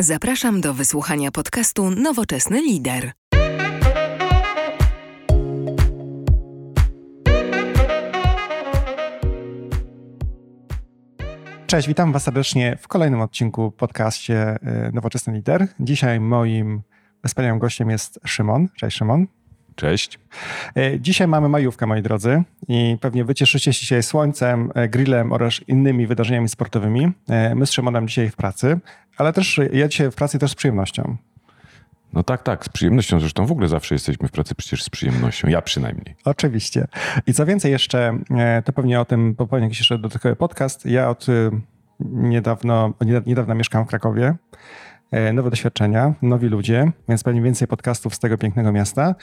Zapraszam do wysłuchania podcastu Nowoczesny Lider. Cześć, witam Was serdecznie w kolejnym odcinku podcaście y, Nowoczesny Lider. Dzisiaj moim wspaniałym gościem jest Szymon. Cześć Szymon. Cześć. Y, dzisiaj mamy majówkę, moi drodzy, i pewnie wycieszycie się dzisiaj słońcem, y, grillem oraz innymi wydarzeniami sportowymi. My z Szymonem dzisiaj w pracy, ale też ja dzisiaj w pracy też z przyjemnością. No tak, tak, z przyjemnością. Zresztą w ogóle zawsze jesteśmy w pracy przecież z przyjemnością. Ja przynajmniej. Oczywiście. I co więcej jeszcze, e, to pewnie o tym popowiem jakiś jeszcze dodatkowy podcast. Ja od e, niedawno, niedawno mieszkam w Krakowie. E, nowe doświadczenia, nowi ludzie, więc pewnie więcej podcastów z tego pięknego miasta.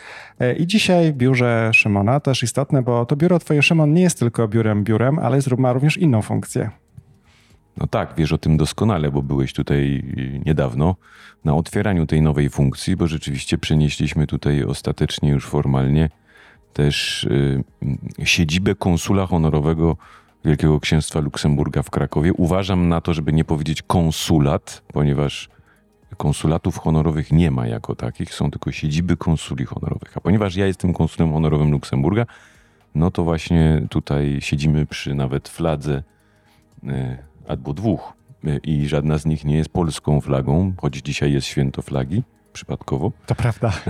I dzisiaj w biurze Szymona, też istotne, bo to biuro twoje, Szymon, nie jest tylko biurem biurem, ale ma również inną funkcję. No tak, wiesz o tym doskonale, bo byłeś tutaj niedawno na otwieraniu tej nowej funkcji, bo rzeczywiście przenieśliśmy tutaj ostatecznie już formalnie też y, siedzibę konsula honorowego Wielkiego Księstwa Luksemburga w Krakowie. Uważam na to, żeby nie powiedzieć konsulat, ponieważ konsulatów honorowych nie ma jako takich, są tylko siedziby konsuli honorowych. A ponieważ ja jestem konsulem honorowym Luksemburga, no to właśnie tutaj siedzimy przy nawet fladze y, albo dwóch e, i żadna z nich nie jest polską flagą, choć dzisiaj jest święto flagi, przypadkowo. To prawda.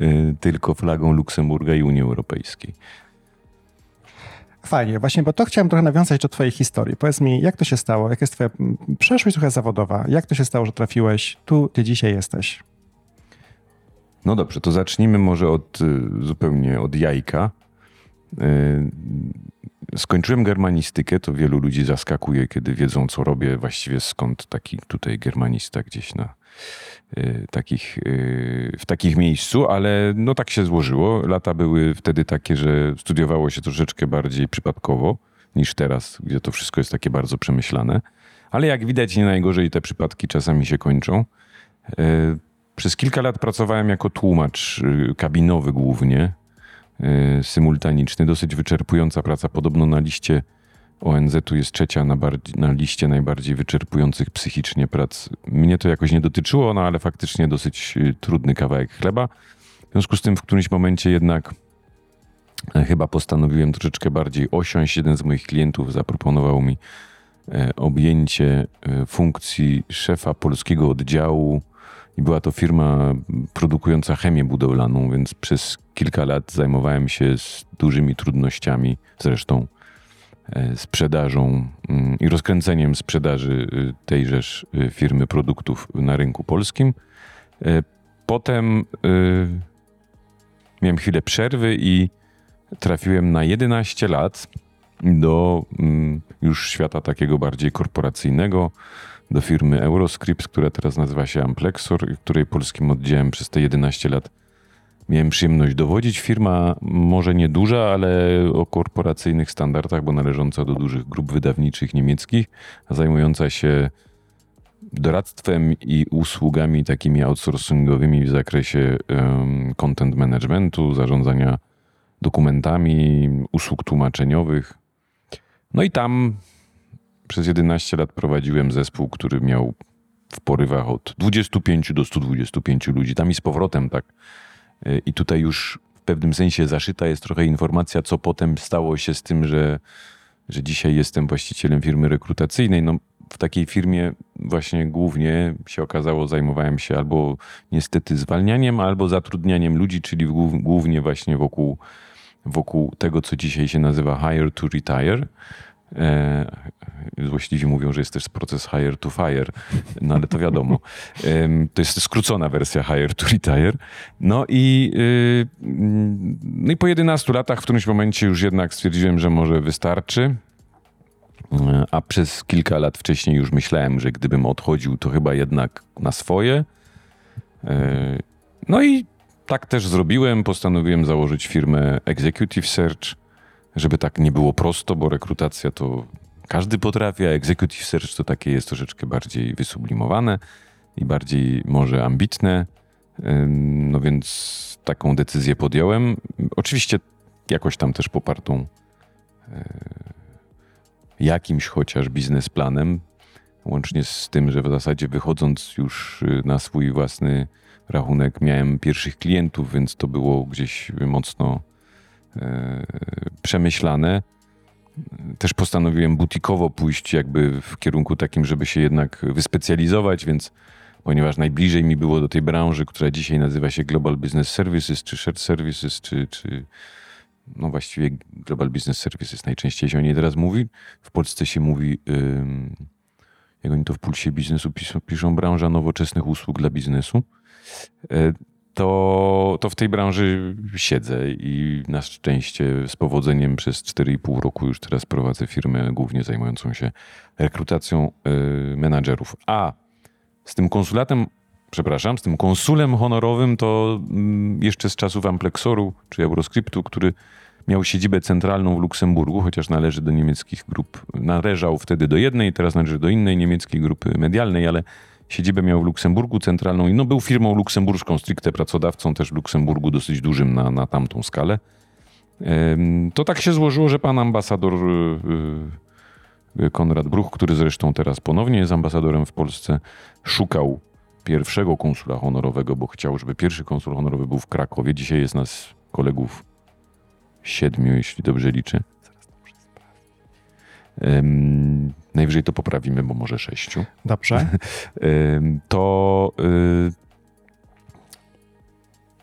E, tylko flagą Luksemburga i Unii Europejskiej. Fajnie, właśnie, bo to chciałem trochę nawiązać do twojej historii. Powiedz mi, jak to się stało, jak jest twoja przeszłość trochę zawodowa, jak to się stało, że trafiłeś tu, gdzie dzisiaj jesteś? No dobrze, to zacznijmy może od y, zupełnie od jajka. Y, Skończyłem germanistykę, to wielu ludzi zaskakuje, kiedy wiedzą, co robię, właściwie skąd taki tutaj germanista gdzieś na y, takich, y, w takich miejscu, ale no tak się złożyło. Lata były wtedy takie, że studiowało się troszeczkę bardziej przypadkowo niż teraz, gdzie to wszystko jest takie bardzo przemyślane. Ale jak widać, nie najgorzej te przypadki czasami się kończą. Przez kilka lat pracowałem jako tłumacz kabinowy głównie symultaniczny. Dosyć wyczerpująca praca. Podobno na liście ONZ-u jest trzecia na, na liście najbardziej wyczerpujących psychicznie prac. Mnie to jakoś nie dotyczyło, no ale faktycznie dosyć e, trudny kawałek chleba. W związku z tym w którymś momencie jednak e, chyba postanowiłem troszeczkę bardziej osiąść. Jeden z moich klientów zaproponował mi objęcie funkcji szefa polskiego oddziału i była to firma produkująca chemię budowlaną, więc przez kilka lat zajmowałem się z dużymi trudnościami, zresztą e, sprzedażą mm, i rozkręceniem sprzedaży y, tejżeż y, firmy produktów na rynku polskim. E, potem miałem chwilę przerwy i trafiłem na 11 lat do mm, już świata takiego bardziej korporacyjnego do firmy Euroscript, która teraz nazywa się Amplexor, której polskim oddziałem przez te 11 lat miałem przyjemność dowodzić. Firma może nie duża, ale o korporacyjnych standardach, bo należąca do dużych grup wydawniczych niemieckich, zajmująca się doradztwem i usługami takimi outsourcingowymi w zakresie um, content managementu, zarządzania dokumentami, usług tłumaczeniowych. No i tam przez 11 lat prowadziłem zespół, który miał w porywach od 25 do 125 ludzi. Tam i z powrotem tak. E, I tutaj już w pewnym sensie zaszyta jest trochę informacja, co potem stało się z tym, że, że dzisiaj jestem właścicielem firmy rekrutacyjnej. No, w takiej firmie właśnie głównie się okazało, zajmowałem się albo niestety zwalnianiem, albo zatrudnianiem ludzi, czyli głównie właśnie wokół, wokół tego, co dzisiaj się nazywa hire to retire. E, złośliwi mówią, że jest też proces hire to fire, no ale to wiadomo. To jest skrócona wersja hire to retire. No i, y, no i po 11 latach w którymś momencie już jednak stwierdziłem, że może wystarczy. A przez kilka lat wcześniej już myślałem, że gdybym odchodził, to chyba jednak na swoje. E, no i tak też zrobiłem. Postanowiłem założyć firmę Executive Search żeby tak nie było prosto, bo rekrutacja to każdy potrafi, a executive search to takie jest troszeczkę bardziej wysublimowane i bardziej może ambitne. No więc taką decyzję podjąłem. Oczywiście jakoś tam też popartą e, jakimś chociaż biznesplanem, Łącznie z tym, że w zasadzie wychodząc już y, na swój własny rachunek, miałem pierwszych klientów, więc to było gdzieś mocno e, przemyślane. Też postanowiłem butikowo pójść jakby w kierunku takim, żeby się jednak wyspecjalizować, więc ponieważ najbliżej mi było do tej branży, która dzisiaj nazywa się Global Business Services, czy Shared Services, czy, czy no właściwie Global Business Services najczęściej się o niej teraz mówi. W Polsce się mówi, jak oni to w Pulsie Biznesu piszą, piszą branża nowoczesnych usług dla biznesu. To, to w tej branży siedzę i na szczęście z powodzeniem przez 4,5 roku już teraz prowadzę firmę głównie zajmującą się rekrutacją y, menadżerów. A z tym konsulatem, przepraszam, z tym konsulem honorowym to mm, jeszcze z czasów Amplexoru czy Euroscriptu, który miał siedzibę centralną w Luksemburgu, chociaż należy do niemieckich grup, należał wtedy do jednej, teraz należy do innej niemieckiej grupy medialnej, ale siedzibę miał w Luksemburgu centralną i no był firmą luksemburską, stricte pracodawcą też w Luksemburgu, dosyć dużym na, na tamtą skalę. To tak się złożyło, że pan ambasador y, y, Konrad Bruch, który zresztą teraz ponownie jest ambasadorem w Polsce, szukał pierwszego konsula honorowego, bo chciał, żeby pierwszy konsul honorowy był w Krakowie. Dzisiaj jest nas kolegów siedmiu, jeśli dobrze liczę. Najwyżej to poprawimy, bo może sześciu. Dobrze. to y,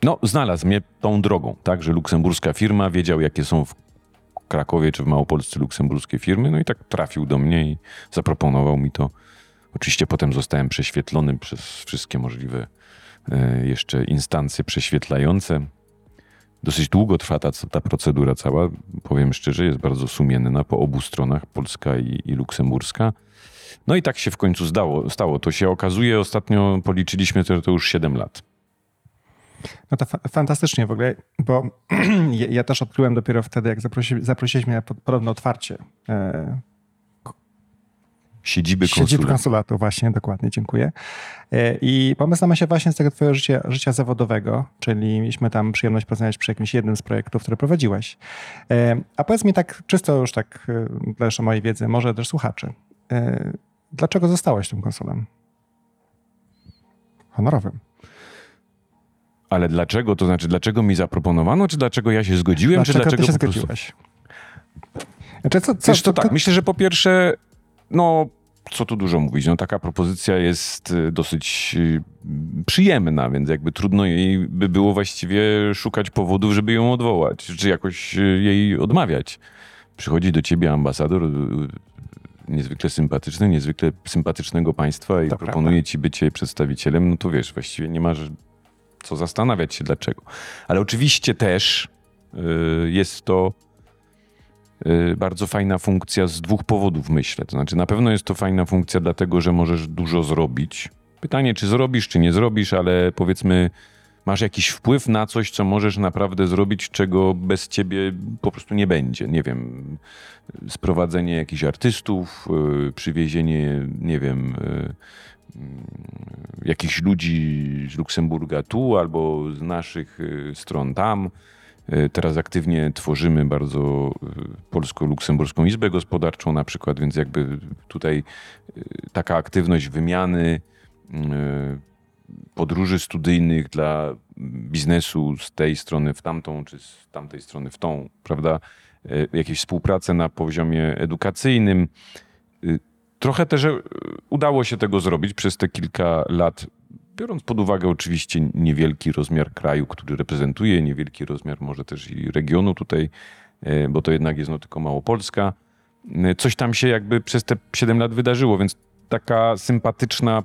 no, znalazł mnie tą drogą, tak, że luksemburska firma wiedział, jakie są w Krakowie czy w Małopolsce luksemburskie firmy, no i tak trafił do mnie i zaproponował mi to. Oczywiście potem zostałem prześwietlony przez wszystkie możliwe e, jeszcze instancje prześwietlające. Dosyć długo trwa ta, ta procedura cała. Powiem szczerze, jest bardzo sumienna po obu stronach, polska i, i luksemburska. No i tak się w końcu zdało, stało. To się okazuje, ostatnio policzyliśmy, że to już 7 lat. No to fa fantastycznie w ogóle, bo ja, też odkryłem dopiero wtedy, jak zaprosi, zaprosiliśmy na podobne otwarcie e, Siedziby konsulatu. Siedziby konsulatu, właśnie, dokładnie, dziękuję. E, I pomysł się właśnie z tego twojego życia, życia zawodowego, czyli mieliśmy tam przyjemność poznać przy jakimś jednym z projektów, które prowadziłeś. E, a powiedz mi tak, czysto już tak e, dla jeszcze mojej wiedzy, może też słuchaczy, dlaczego zostałeś tym konsulem? Honorowym. Ale dlaczego? To znaczy, dlaczego mi zaproponowano, czy dlaczego ja się zgodziłem, dlaczego czy dlaczego ty się zgodziłeś? Znaczy, co, co, Wiesz, to, to tak, myślę, że po pierwsze no, co tu dużo mówić, no taka propozycja jest y, dosyć y, przyjemna, więc jakby trudno jej by było właściwie szukać powodów, żeby ją odwołać, czy jakoś y, jej odmawiać. Przychodzi do ciebie ambasador niezwykle sympatyczny, niezwykle sympatycznego państwa i to proponuje prawda. ci bycie przedstawicielem, no to wiesz, właściwie nie masz co zastanawiać się dlaczego. Ale oczywiście też jest to bardzo fajna funkcja z dwóch powodów, myślę. To znaczy, na pewno jest to fajna funkcja, dlatego że możesz dużo zrobić. Pytanie, czy zrobisz, czy nie zrobisz, ale powiedzmy, masz jakiś wpływ na coś, co możesz naprawdę zrobić, czego bez ciebie po prostu nie będzie. Nie wiem, sprowadzenie jakichś artystów, y, przywiezienie, nie wiem, y, jakichś ludzi z Luksemburga tu albo z naszych stron tam teraz aktywnie tworzymy bardzo e, Polsko-Luksemburską Izbę Gospodarczą na przykład, więc jakby tutaj e, taka aktywność wymiany podróży studyjnych dla biznesu z tej strony w tamtą, czy z tamtej strony w tą, prawda? Jakieś współprace na poziomie edukacyjnym. Trochę też udało się tego zrobić przez te kilka lat biorąc pod uwagę oczywiście niewielki rozmiar kraju, który reprezentuje, niewielki rozmiar może też i regionu tutaj, e, bo to jednak jest no tylko Małopolska, e, coś tam się jakby przez te 7 lat wydarzyło, więc taka sympatyczna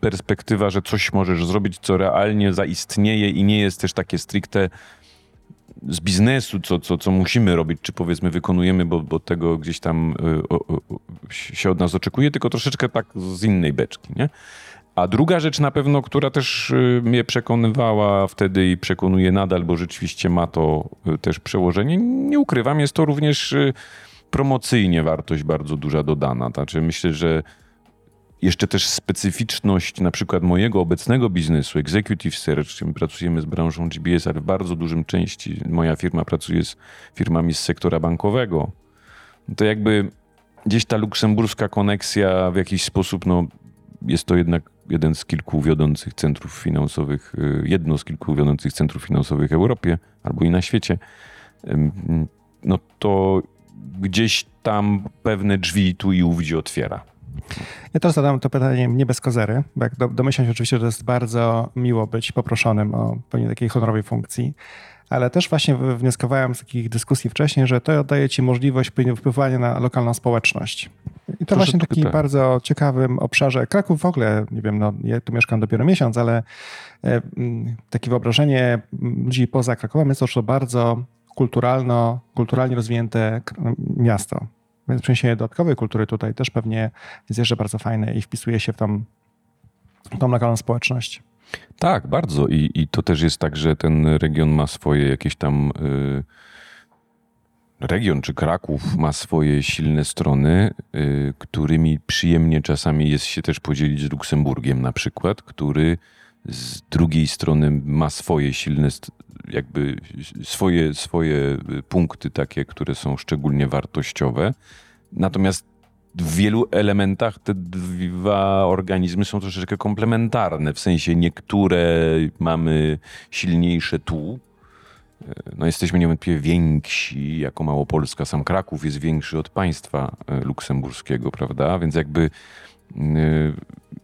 perspektywa, że coś możesz zrobić, co realnie zaistnieje i nie jest też takie stricte z biznesu, co, co, co musimy robić, czy powiedzmy wykonujemy, bo, bo tego gdzieś tam y, o, o, się od nas oczekuje, tylko troszeczkę tak z innej beczki, nie? A druga rzecz na pewno, która też y, mnie przekonywała wtedy i przekonuje nadal, bo rzeczywiście ma to y, też przełożenie, nie ukrywam, jest to również y, promocyjnie wartość bardzo duża dodana. Znaczy myślę, że jeszcze też specyficzność na przykład mojego obecnego biznesu, Executive Search, my pracujemy z branżą GBS, ale w bardzo dużym części moja firma pracuje z firmami z sektora bankowego. To jakby gdzieś ta luksemburska koneksja w jakiś sposób, no jest to jednak jeden z kilku wiodących centrów finansowych, y, jedno z kilku wiodących centrów finansowych w Europie albo i na świecie, no to gdzieś tam pewne drzwi tu i ówdzie otwiera. Ja też zadam to pytanie nie bez kozery, bo jak domyślam się oczywiście, że to jest bardzo miło być poproszonym o pewnie takiej honorowej funkcji, ale też właśnie wnioskowałem z takich dyskusji wcześniej, że to daje ci możliwość wpływania na lokalną społeczność. I to właśnie taki tak. bardzo ciekawym obszarze. Kraków w ogóle, nie wiem, no, ja tu mieszkam dopiero miesiąc, ale e, takie wyobrażenie ludzi poza Krakowem jest to bardzo kulturalno, kulturalnie rozwinięte miasto. Więc przeniesienie dodatkowej kultury tutaj też pewnie jest jeszcze bardzo fajne i wpisuje się w tą, tą lokalną społeczność. Tak, bardzo. I, I to też jest tak, że ten region ma swoje jakieś tam. Yy, region czy Kraków ma swoje silne strony, yy, którymi przyjemnie czasami jest się też podzielić z Luksemburgiem na przykład, który z drugiej strony ma swoje silne, jakby swoje, swoje punkty takie, które są szczególnie wartościowe. Natomiast w wielu elementach te dwa organizmy są troszeczkę komplementarne. W sensie niektóre mamy silniejsze tu. No jesteśmy niewątpliwie więksi jako Małopolska. Sam Kraków jest większy od państwa e, luksemburskiego, prawda? Więc jakby e,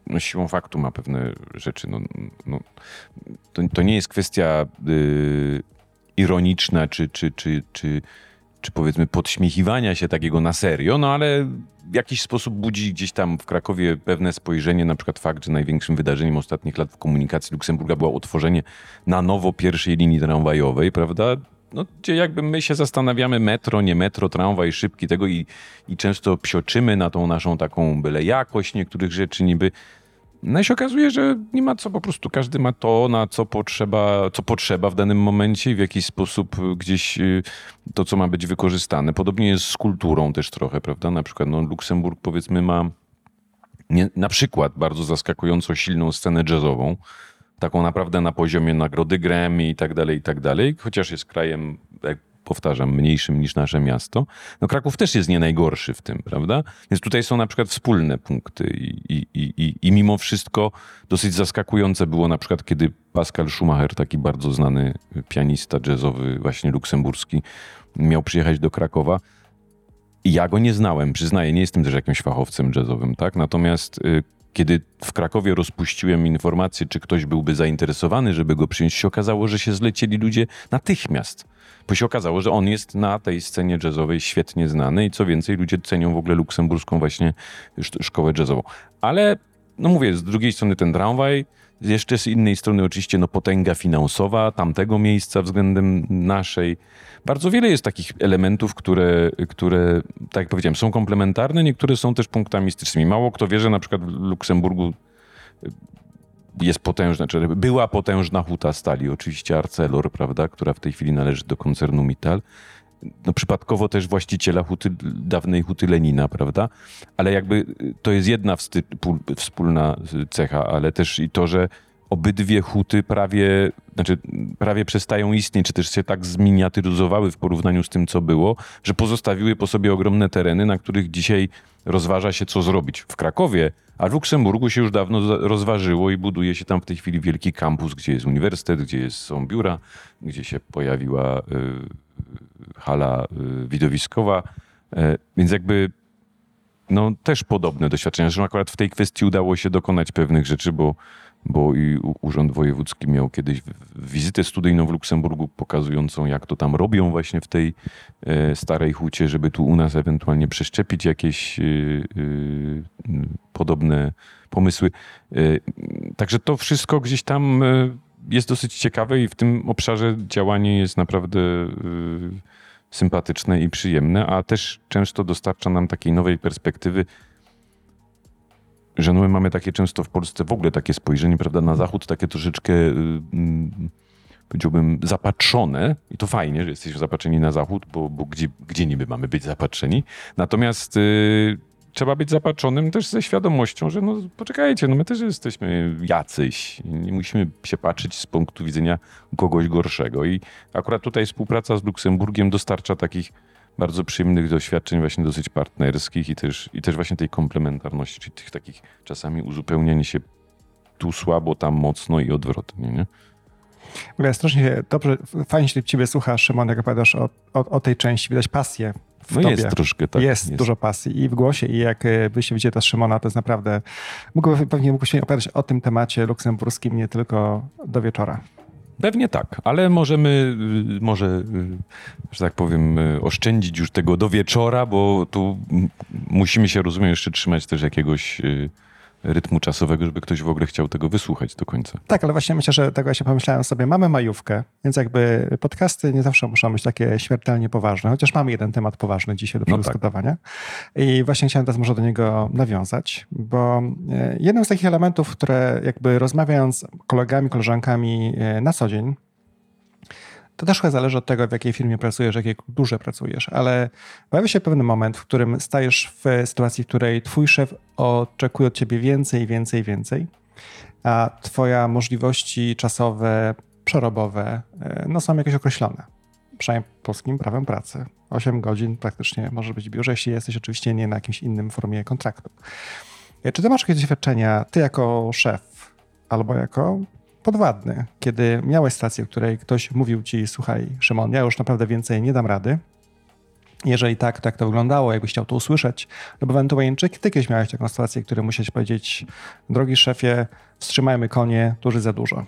no, siłą faktu ma pewne rzeczy. No, no, to, to nie jest kwestia y, ironiczna czy, czy, czy, czy, czy powiedzmy podśmiechiwania się takiego na serio, no ale w jakiś sposób budzi gdzieś tam w Krakowie pewne spojrzenie, na przykład fakt, że największym wydarzeniem ostatnich lat w komunikacji Luksemburga było utworzenie na nowo pierwszej linii tramwajowej, prawda? No, gdzie jakby my się zastanawiamy metro, nie metro, tramwaj, szybki tego i, i często psioczymy na tą naszą taką byle jakość niektórych rzeczy niby. No i się okazuje, że nie ma co, po prostu każdy ma to, na co potrzeba, co potrzeba w danym momencie i w jakiś sposób gdzieś y, to, co ma być wykorzystane. Podobnie jest z kulturą też trochę, prawda? Na przykład no, Luksemburg powiedzmy ma nie, na przykład bardzo zaskakująco silną scenę jazzową, taką naprawdę na poziomie nagrody Grammy i tak dalej, i tak dalej, chociaż jest krajem, powtarzam, mniejszym niż nasze miasto. No Kraków też jest nie najgorszy w tym, prawda? Więc tutaj są na przykład wspólne punkty i, i, i, i mimo wszystko dosyć zaskakujące było na przykład, kiedy Pascal Schumacher, taki bardzo znany pianista jazzowy, właśnie luksemburski, miał przyjechać do Krakowa. Ja go nie znałem, przyznaję, nie jestem też jakimś fachowcem jazzowym, tak? Natomiast y, kiedy w Krakowie rozpuściłem informację, czy ktoś byłby zainteresowany, żeby go przyjąć, się okazało, że się zlecieli ludzie natychmiast. Bo się okazało, że on jest na tej scenie jazzowej świetnie znany i co więcej, ludzie cenią w ogóle luksemburską właśnie szkołę jazzową. Ale, no mówię, z drugiej strony ten tramwaj, jeszcze z innej strony oczywiście no, potęga finansowa tamtego miejsca względem naszej. Bardzo wiele jest takich elementów, które, które, tak jak powiedziałem, są komplementarne, niektóre są też punktami stycznymi. Mało kto wie, że na przykład w Luksemburgu jest potężna, czy była potężna huta stali, oczywiście Arcelor, prawda, która w tej chwili należy do koncernu Mittal. No, przypadkowo też właściciela huty, dawnej huty Lenina, prawda? Ale jakby to jest jedna wspólna cecha, ale też i to, że obydwie huty prawie, znaczy prawie przestają istnieć, czy też się tak zminiaturyzowały w porównaniu z tym, co było, że pozostawiły po sobie ogromne tereny, na których dzisiaj rozważa się, co zrobić. W Krakowie, a w Luksemburgu się już dawno rozważyło i buduje się tam w tej chwili wielki kampus, gdzie jest uniwersytet, gdzie jest, są biura, gdzie się pojawiła y, hala y, widowiskowa. Y, więc jakby no, też podobne doświadczenia. Zresztą akurat w tej kwestii udało się dokonać pewnych rzeczy, bo bo i Urząd Wojewódzki miał kiedyś wizytę studyjną w Luksemburgu, pokazującą, jak to tam robią właśnie w tej e, starej hucie, żeby tu u nas ewentualnie przeszczepić jakieś e, e, podobne pomysły. Także to wszystko gdzieś tam jest dosyć ciekawe i w tym obszarze działanie jest naprawdę sympatyczne i przyjemne, a też często dostarcza nam takiej nowej perspektywy że no my mamy takie często w Polsce w ogóle takie spojrzenie, prawda, na zachód, takie troszeczkę, yy, powiedziałbym, zapatrzone. I to fajnie, że jesteśmy zapatrzeni na zachód, bo, bo gdzie, gdzie niby mamy być zapatrzeni? Natomiast yy, trzeba być zapatrzonym też ze świadomością, że no poczekajcie, no my też jesteśmy jacyś. Nie musimy się patrzeć z punktu widzenia kogoś gorszego. I akurat tutaj współpraca z Luksemburgiem dostarcza takich bardzo przyjemnych doświadczeń właśnie dosyć partnerskich i też, i też właśnie tej komplementarności, czyli tych takich czasami uzupełniania się tu słabo, tam mocno i odwrotnie, nie? Ja strasznie dobrze, fajnie się ciebie słucha, Szymon, jak opowiadasz o, o, o tej części. Widać pasję w No tobie. jest troszkę tak. jest, dużo pasji i w głosie i jak e, byście widzieli to z Szymona, to jest naprawdę, mógłby, pewnie mógłbyś opowiadać o tym temacie luksemburskim nie tylko do wieczora. Pewnie tak, ale możemy, y, może, y, że tak powiem, y, oszczędzić już tego do wieczora, bo tu musimy się, rozumiem, jeszcze trzymać też jakiegoś rytmu czasowego, żeby ktoś w ogóle chciał tego wysłuchać do końca. Tak, ale właśnie myślę, że tego się pomyślałem sobie, mamy majówkę, więc jakby podcasty nie zawsze muszą być takie śmiertelnie poważne, chociaż mamy jeden temat poważny dzisiaj do No tak. przedyskutowania. I właśnie chciałem teraz może do niego nawiązać, bo e, jednym z takich elementów, które jakby rozmawiając z kolegami, koleżankami e, na co dzień, to też chyba zależy od tego, w jakiej firmie pracujesz, jakiej kulturze pracujesz, ale pojawia się pewien moment, w którym stajesz w sytuacji, w której twój szef oczekuje od ciebie więcej, więcej, więcej, a twoja możliwości czasowe, przerobowe e, no, są jakieś określone. Przynajmniej polskim prawem pracy. 8 godzin praktycznie może być w biurze, jeśli jesteś oczywiście nie na jakimś innym formie kontraktu. E, Czy ty masz jakieś doświadczenia, ty jako szef albo jako podwładny, kiedy miałeś sytuację, w której ktoś mówił ci, słuchaj Szymon, ja już naprawdę więcej nie dam rady, jeżeli tak, to jak to wyglądało, jakbyś chciał to usłyszeć, lub ewentualnie czy ty kiedyś miałeś taką sytuację, w której musiałeś powiedzieć, drogi szefie, wstrzymajmy konie, już za dużo.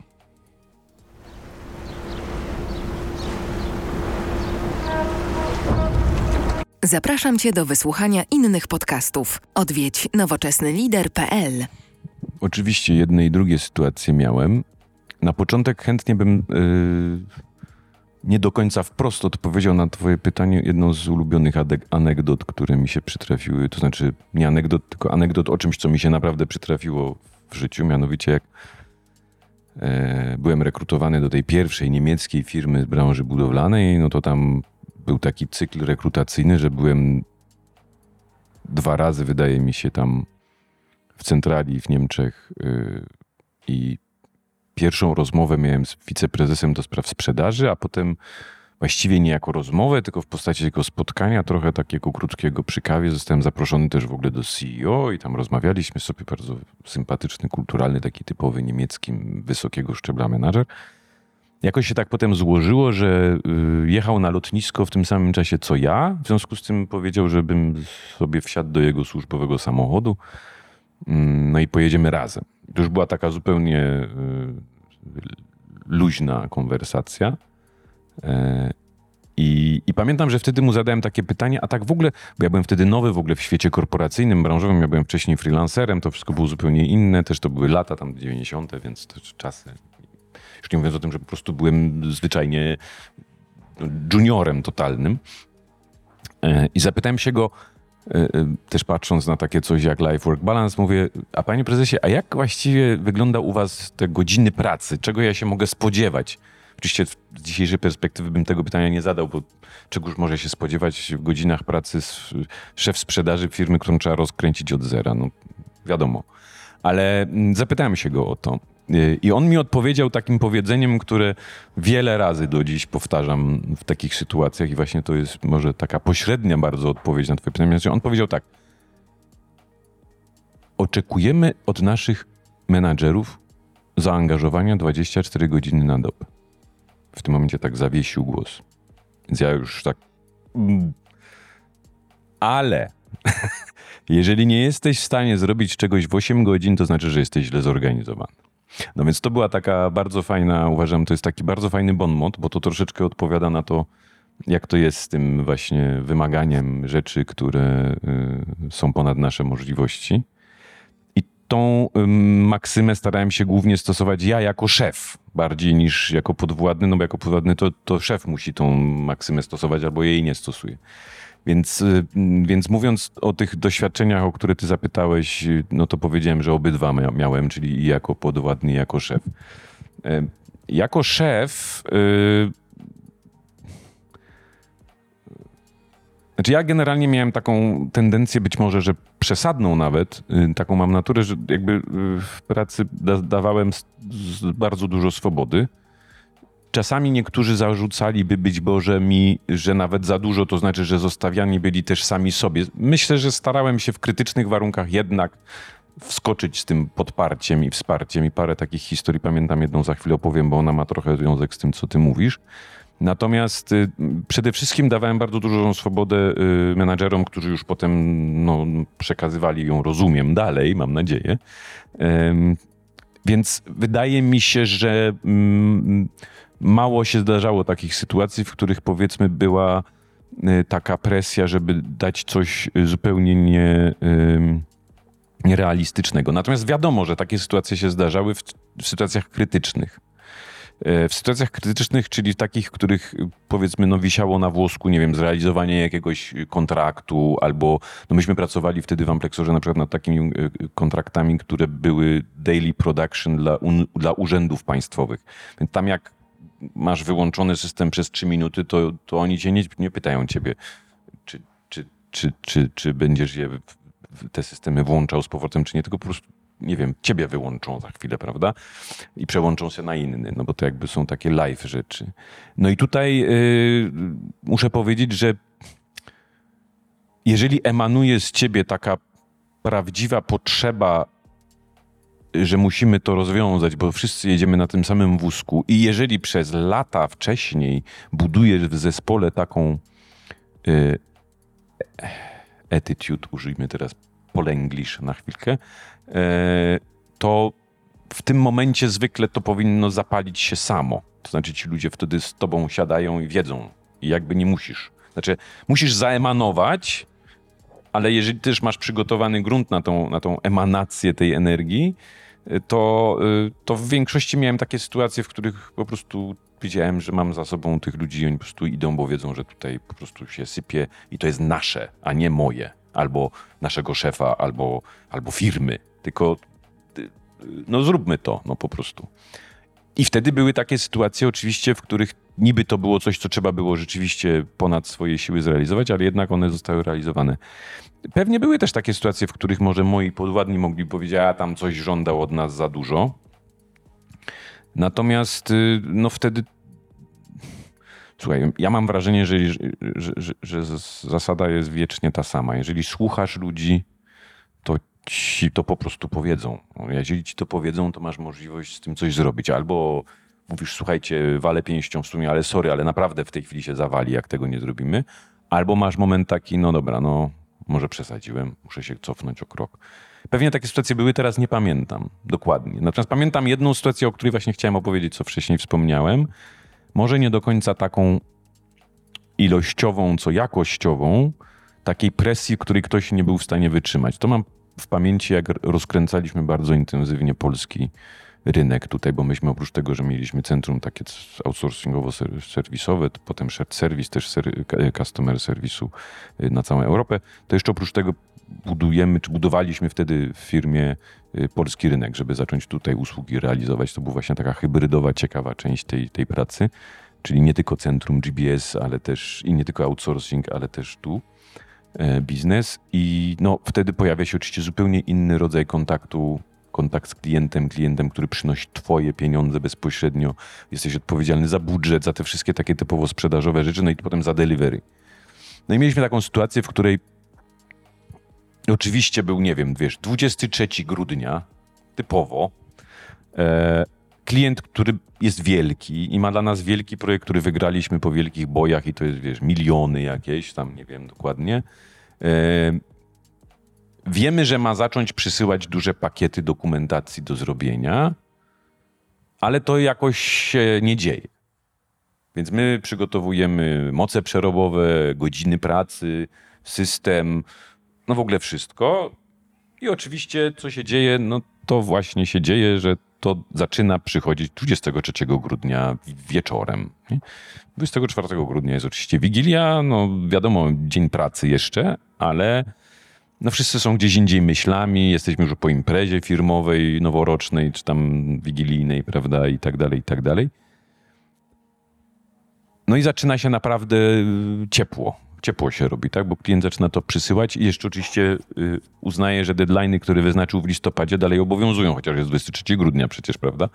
Zapraszam Cię do wysłuchania innych podcastów. Odwiedź nowoczesnylider.pl. Oczywiście jedne i drugie sytuacje miałem. Na początek chętnie bym yy, nie do końca wprost odpowiedział na twoje pytanie. Jedną z ulubionych anegdot, które mi się przytrafiły, to znaczy nie anegdot, tylko anegdot o czymś, co mi się naprawdę przytrafiło w życiu, mianowicie jak e, byłem rekrutowany do tej pierwszej niemieckiej firmy z branży budowlanej, no to tam był taki cykl rekrutacyjny, że byłem dwa razy, wydaje mi się, tam w centrali w Niemczech yy, i pierwszą rozmowę miałem z wiceprezesem do spraw sprzedaży, a potem właściwie nie jako rozmowę, tylko w postaci takiego spotkania, trochę takiego krótkiego przy kawie. Zostałem zaproszony też w ogóle do CEO i tam rozmawialiśmy sobie, bardzo sympatyczny, kulturalny, taki typowy niemiecki, wysokiego szczebla menadżer. Jakoś się tak potem złożyło, że y, jechał na lotnisko w tym samym czasie co ja. W związku z tym powiedział, żebym sobie wsiadł do jego służbowego samochodu. Mm, No i pojedziemy razem. To już była taka zupełnie y, luźna konwersacja. E, I, I pamiętam, że wtedy mu zadałem takie pytanie, a tak w ogóle, bo ja byłem wtedy nowy w ogóle w świecie korporacyjnym, branżowym, ja byłem wcześniej freelancerem, to wszystko było zupełnie inne, też to były lata tam 90., więc też czasy. Już nie mówiąc o tym, że po prostu byłem zwyczajnie juniorem totalnym. E, I zapytałem się go, też patrząc na takie coś jak life-work balance, mówię, a panie prezesie, a jak właściwie wygląda u was te godziny pracy? Czego ja się mogę spodziewać? Oczywiście z dzisiejszej perspektywy bym tego pytania nie zadał, bo czegoż może się spodziewać w godzinach pracy szef sprzedaży firmy, którą trzeba rozkręcić od zera? No wiadomo. Ale mm, zapytałem się go o to. I on mi odpowiedział takim powiedzeniem, które wiele razy do dziś powtarzam w takich sytuacjach, i właśnie to jest może taka pośrednia bardzo odpowiedź na Twoje pytanie. Mianowicie On powiedział tak: Oczekujemy od naszych menadżerów zaangażowania 24 godziny na dobę. W tym momencie tak zawiesił głos. Więc ja już tak. mm. Ale jeżeli nie jesteś w stanie zrobić czegoś w 8 godzin, to znaczy, że jesteś źle zorganizowany. No więc to była taka bardzo fajna, uważam, to jest taki bardzo fajny bon mot, bo to troszeczkę odpowiada na to, jak to jest z tym właśnie wymaganiem rzeczy, które y, są ponad nasze możliwości. I tą ym, maksymę starałem się głównie stosować ja jako szef, bardziej niż jako podwładny, no bo jako podwładny to, to szef musi tą maksymę stosować albo jej nie stosuje. Więc, y, więc mówiąc o tych doświadczeniach, o które ty zapytałeś, no to powiedziałem, że obydwa mia- miałem, czyli i jako podwładny, i jako szef. Y, Jako szef. y, Znaczy ja generalnie miałem taką tendencję, być może, że przesadną nawet, y, taką mam naturę, że jakby y, w pracy da, dawałem bardzo dużo swobody czasami niektórzy zarzucaliby być Boże mi, że nawet za dużo, to znaczy, że zostawiani byli też sami sobie. Myślę, że starałem się w krytycznych warunkach jednak wskoczyć z tym podparciem i wsparciem i parę takich historii pamiętam jedną za chwilę opowiem, bo ona ma trochę związek z tym, co ty mówisz. Natomiast y, przede wszystkim dawałem bardzo dużą swobodę y, menadżerom, którzy już potem no, przekazywali ją, rozumiem, dalej, mam nadzieję. Więc wydaje mi się, że mm, mało się zdarzało takich sytuacji, w których powiedzmy była y, taka presja, żeby dać coś zupełnie nie, nierealistycznego. Natomiast wiadomo, że takie sytuacje się zdarzały w, w sytuacjach krytycznych. E, w sytuacjach krytycznych, czyli takich, w których powiedzmy no, wisiało na włosku, nie wiem, zrealizowanie jakiegoś kontraktu, albo no, myśmy pracowali wtedy w Amplexorze na przykład nad takimi kontraktami, które były daily production dla, dla urzędów państwowych. Więc tam jak masz wyłączony system przez trzy minuty, to, to oni cię nie, nie pytają ciebie, czy, czy, czy, czy, czy będziesz je te systemy włączał z powrotem, czy nie, tylko po prostu nie wiem, ciebie wyłączą za chwilę, prawda? I przełączą się na inny, no bo to jakby są takie live rzeczy. No i tutaj yy, muszę powiedzieć, że jeżeli emanuje z ciebie taka prawdziwa potrzeba, że musimy to rozwiązać, bo wszyscy jedziemy na tym samym wózku i jeżeli przez lata wcześniej budujesz w zespole taką yy, attitude, użyjmy teraz polęglisz na chwilkę, E, to w tym momencie zwykle to powinno zapalić się samo. To znaczy ci ludzie wtedy z tobą siadają i wiedzą. I jakby nie musisz. Znaczy, musisz zaemanować, ale jeżeli też masz przygotowany grunt na tą, na tą emanację tej energii, to, e, to w większości miałem takie sytuacje, w których po prostu wiedziałem, że mam za sobą tych ludzi i oni po prostu idą, bo wiedzą, że tutaj po prostu się sypie i to jest nasze, a nie moje. Albo naszego szefa, albo, albo firmy tylko y, no zróbmy to, no po prostu. I wtedy były takie sytuacje oczywiście, w których niby to było coś, co trzeba było rzeczywiście ponad swoje siły zrealizować, ale jednak one zostały realizowane. Pewnie były też takie sytuacje, w których może moi podwładni mogli powiedzieć, a tam coś żądał od nas za dużo. Natomiast y, no wtedy Słuchaj, ja mam wrażenie, że, że, że, że zasada jest wiecznie ta sama. Jeżeli słuchasz ludzi, ci to po prostu powiedzą. No, jeżeli ci to powiedzą, to masz możliwość z tym coś zrobić. Albo mówisz, słuchajcie, walę pięścią w sumie, ale sorry, ale naprawdę w tej chwili się zawali, jak tego nie zrobimy. Albo masz moment taki, no dobra, no może przesadziłem, muszę się cofnąć o krok. Pewnie takie sytuacje były, teraz nie pamiętam dokładnie. Natomiast pamiętam jedną sytuację, o której właśnie chciałem opowiedzieć, co wcześniej wspomniałem. Może nie do końca taką ilościową, co jakościową, takiej presji, której ktoś nie był w stanie wytrzymać. To mam w pamięci, jak rozkręcaliśmy bardzo intensywnie polski rynek tutaj, bo myśmy oprócz tego, że mieliśmy centrum takie outsourcingowo-serwisowe, potem shared service, też ser, customer serwisu y, na całą Europę, to jeszcze oprócz tego budujemy, czy budowaliśmy wtedy w firmie y, polski rynek, żeby zacząć tutaj usługi realizować. To była właśnie taka hybrydowa, ciekawa część tej, tej pracy, czyli nie tylko centrum GBS, ale też i nie tylko outsourcing, ale też tu. E, biznes i no, wtedy pojawia się oczywiście zupełnie inny rodzaj kontaktu, kontakt z klientem, klientem, który przynosi twoje pieniądze bezpośrednio, jesteś odpowiedzialny za budżet, za te wszystkie takie typowo sprzedażowe rzeczy, no i potem za delivery. No i mieliśmy taką sytuację, w której oczywiście był, nie wiem, wiesz, 23 grudnia, typowo, e, klient, który jest wielki i ma dla nas wielki projekt, który wygraliśmy po wielkich bojach i to jest, wiesz, miliony jakieś, tam nie wiem dokładnie. E, wiemy, że ma zacząć przysyłać duże pakiety dokumentacji do zrobienia, ale to jakoś się nie dzieje. Więc my przygotowujemy moce przerobowe, godziny pracy, system, no w ogóle wszystko. I oczywiście, co się dzieje, no to właśnie się dzieje, że to zaczyna przychodzić 23 grudnia wieczorem. 24 grudnia jest oczywiście Wigilia, no wiadomo, dzień pracy jeszcze, ale no wszyscy są gdzieś indziej myślami, jesteśmy już po imprezie firmowej, noworocznej, czy tam wigilijnej, prawda, i tak dalej, i tak dalej. No i zaczyna się naprawdę ciepło ciepło się robi, tak? Bo klient zaczyna to przysyłać i jeszcze oczywiście y, uznaje, że deadlines, które wyznaczył w listopadzie, dalej obowiązują, chociaż jest 23 grudnia przecież, prawda?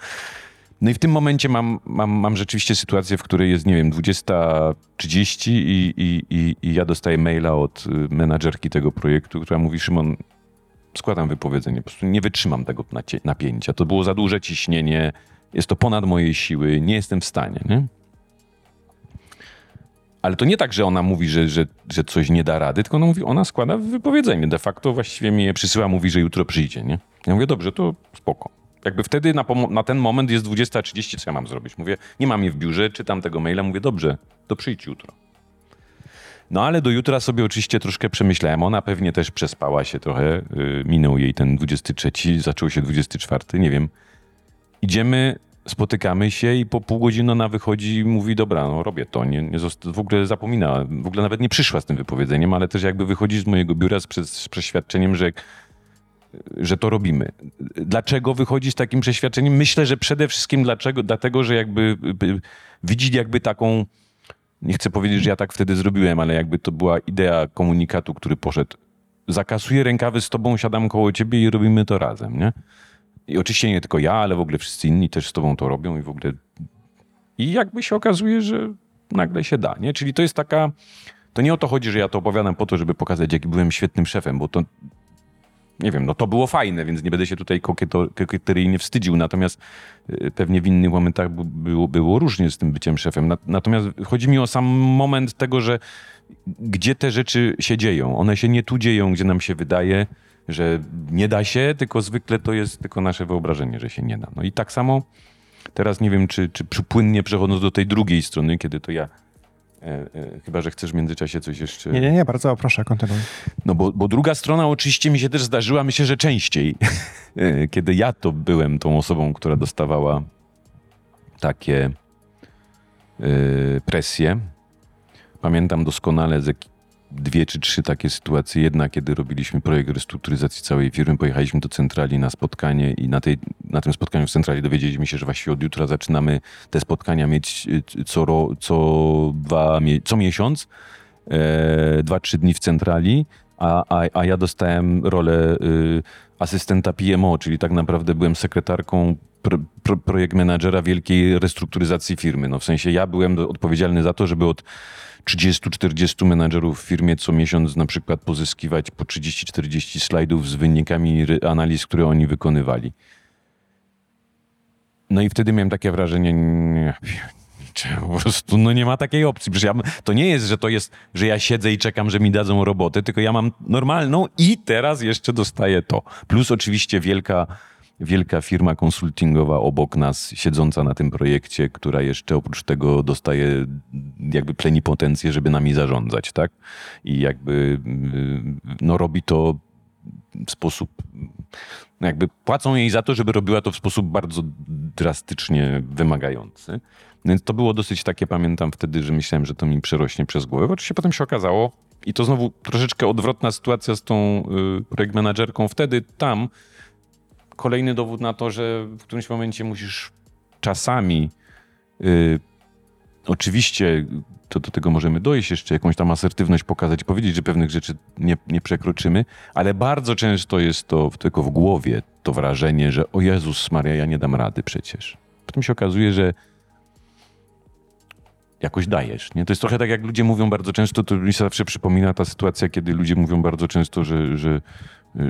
No i w tym momencie mam, mam, mam rzeczywiście sytuację, w której jest, nie wiem, 20.30 i, i, i, i ja dostaję maila od y, menadżerki tego projektu, która mówi, Szymon, składam wypowiedzenie, po prostu nie wytrzymam tego napięcia. To było za duże ciśnienie, jest to ponad moje siły, nie jestem w stanie, nie? Ale to nie tak, że ona mówi, że, że, że coś nie da rady, tylko ona mówi, ona składa wypowiedzenie. De facto właściwie mi je przysyła, mówi, że jutro przyjdzie, nie? Ja mówię, dobrze, to spoko. Jakby wtedy na, na ten moment jest 20.30, co ja mam zrobić? Mówię, nie mam je w biurze, czytam tego maila, mówię, dobrze, to przyjdź jutro. No ale do jutra sobie oczywiście troszkę przemyślałem. Ona pewnie też przespała się trochę. Yy, minął jej ten 23, zaczął się 24, nie wiem. Idziemy, spotykamy się i po pół godziny ona wychodzi i mówi, dobra, no robię to. Nie, nie w ogóle zapomina, w ogóle nawet nie przyszła z tym wypowiedzeniem, ale też jakby wychodzi z mojego biura z, z przeświadczeniem, że że to robimy. Dlaczego wychodzi z takim przeświadczeniem? Myślę, że przede wszystkim dlaczego? Dlatego, że jakby widzi jakby taką, nie chcę powiedzieć, że ja tak wtedy zrobiłem, ale jakby to była idea komunikatu, który poszedł. Zakasuję rękawy z tobą, siadam koło ciebie i robimy to razem, nie? I oczywiście nie tylko ja, ale w ogóle wszyscy inni też z tobą to robią i w ogóle... I jakby się okazuje, że nagle się da, nie? Czyli to jest taka... To nie o to chodzi, że ja to opowiadam po to, żeby pokazać, jaki byłem świetnym szefem, bo to nie wiem, no to było fajne, więc nie będę się tutaj kokieteryjnie wstydził, natomiast y, pewnie w innych momentach było, było różnie z tym byciem szefem. Natomiast chodzi mi o sam moment tego, że gdzie te rzeczy się dzieją. One się nie tu dzieją, gdzie nam się wydaje, że nie da się, tylko zwykle to jest tylko nasze wyobrażenie, że się nie da. No i tak samo teraz nie wiem, czy, czy płynnie przechodząc do tej drugiej strony, kiedy to ja E, e, chyba, że chcesz w międzyczasie coś jeszcze. Nie, nie, nie, bardzo proszę, kontynuuj. No bo, bo druga strona oczywiście mi się też zdarzyła, myślę, że częściej, e, kiedy ja to byłem tą osobą, która dostawała takie presje. Pamiętam doskonale z, dwie czy trzy takie sytuacje. Jedna, kiedy robiliśmy projekt restrukturyzacji całej firmy, pojechaliśmy do centrali na spotkanie i na, tej, na tym spotkaniu w centrali dowiedzieliśmy się, że właściwie od jutra zaczynamy te spotkania mieć y, co, ro, co, dwa, co miesiąc, e, dwa, trzy dni w centrali, a, a, a ja dostałem rolę y, asystenta PMO, czyli tak naprawdę byłem sekretarką pro, pro, projekt menadżera wielkiej restrukturyzacji firmy. No w sensie ja byłem odpowiedzialny za to, żeby od 30-40 menadżerów w firmie co miesiąc na przykład pozyskiwać po 30-40 slajdów z wynikami analiz, które oni wykonywali. No i wtedy miałem takie wrażenie, nie, po prostu no nie ma takiej opcji. Ja, to nie jest, że to jest, że ja siedzę i czekam, że mi dadzą robotę, tylko ja mam normalną i teraz jeszcze dostaję to. Plus oczywiście wielka wielka firma konsultingowa obok nas, siedząca na tym projekcie, która jeszcze oprócz tego dostaje jakby plenipotencję, żeby nami zarządzać, tak? I jakby no robi to w sposób, jakby płacą jej za to, żeby robiła to w sposób bardzo drastycznie wymagający. Więc to było dosyć takie, pamiętam wtedy, że myślałem, że to mi przerośnie przez głowę. Oczywiście potem się okazało, i to znowu troszeczkę odwrotna sytuacja z tą y, projekt menadżerką. Wtedy tam kolejny dowód na to, że w którymś momencie musisz czasami, yy, oczywiście to do tego możemy dojść jeszcze, jakąś tam asertywność pokazać, powiedzieć, że pewnych rzeczy nie, nie przekroczymy, ale bardzo często jest to tylko w głowie to wrażenie, że o Jezus Maria, ja nie dam rady przecież. Potem się okazuje, że jakoś dajesz. Nie? To jest trochę tak, jak ludzie mówią bardzo często, to mi się zawsze przypomina ta sytuacja, kiedy ludzie mówią bardzo często, że, że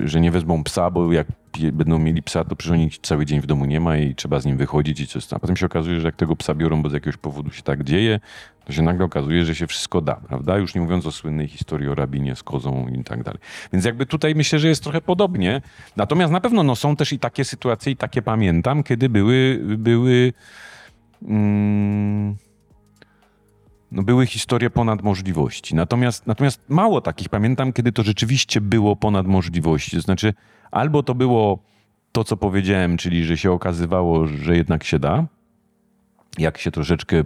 że nie wezmą psa, bo jak będą mieli psa, to przecież oni cały dzień w domu nie ma i trzeba z nim wychodzić i coś tam. A potem się okazuje, że jak tego psa biorą, bo z jakiegoś powodu się tak dzieje, to się nagle okazuje, że się wszystko da, prawda? Już nie mówiąc o słynnej historii o rabinie z kozą i tak dalej. Więc jakby tutaj myślę, że jest trochę podobnie. Natomiast na pewno no, są też i takie sytuacje, i takie pamiętam, kiedy były, były mm, były historie ponad możliwości. Natomiast, natomiast mało takich pamiętam, kiedy to rzeczywiście było ponad możliwości. To znaczy, albo to było to, co powiedziałem, czyli że się okazywało, że jednak się da, jak się troszeczkę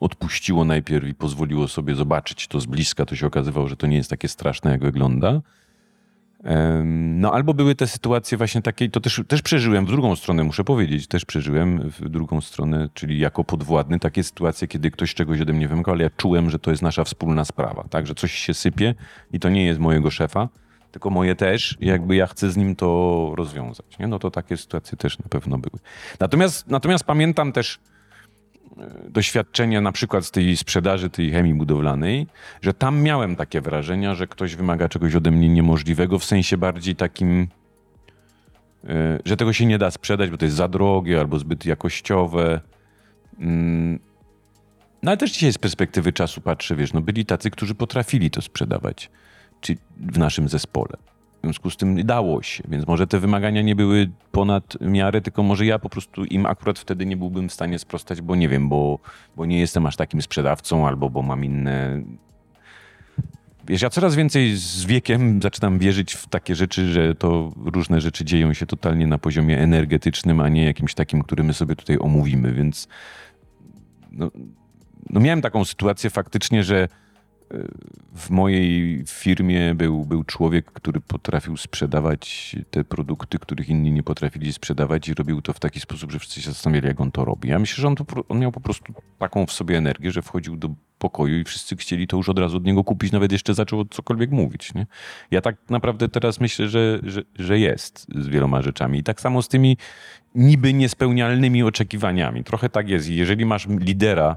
odpuściło najpierw i pozwoliło sobie zobaczyć to z bliska, to się okazywało, że to nie jest takie straszne, jak wygląda. No albo były te sytuacje właśnie takie, to też, też przeżyłem w drugą stronę, muszę powiedzieć, też przeżyłem w drugą stronę, czyli jako podwładny, takie sytuacje, kiedy ktoś czegoś ode mnie wymagał, ale ja czułem, że to jest nasza wspólna sprawa, tak, że coś się sypie i to nie jest mojego szefa, tylko moje też, jakby ja chcę z nim to rozwiązać. Nie? No to takie sytuacje też na pewno były. Natomiast, natomiast pamiętam też e, doświadczenie na przykład z tej sprzedaży tej chemii budowlanej, że tam miałem takie wrażenia, że ktoś wymaga czegoś ode mnie niemożliwego, w sensie bardziej takim, e, że tego się nie da sprzedać, bo to jest za drogie albo zbyt jakościowe. Mm, no ale też dzisiaj z perspektywy czasu patrzę, wiesz, no byli tacy, którzy potrafili to sprzedawać czy w naszym zespole. W związku z tym dało się, więc może te wymagania nie były ponad miarę, tylko może ja po prostu im akurat wtedy nie byłbym w stanie sprostać, bo nie wiem, bo, bo nie jestem aż takim sprzedawcą albo bo mam inne. Wiesz, ja coraz więcej z wiekiem zaczynam wierzyć w takie rzeczy, że to różne rzeczy dzieją się totalnie na poziomie energetycznym, a nie jakimś takim, który my sobie tutaj omówimy, więc no, no miałem taką sytuację faktycznie, że w mojej firmie był, był człowiek, który potrafił sprzedawać te produkty, których inni nie potrafili sprzedawać i robił to w taki sposób, że wszyscy się zastanawiali, jak on to robi. Ja myślę, że on, to, on miał po prostu taką w sobie energię, że wchodził do pokoju i wszyscy chcieli to już od razu od niego kupić, nawet jeszcze zaczął cokolwiek mówić. Nie? Ja tak naprawdę teraz myślę, że, że, że jest z wieloma rzeczami. I tak samo z tymi niby niespełnialnymi oczekiwaniami. Trochę tak jest. jeżeli masz lidera,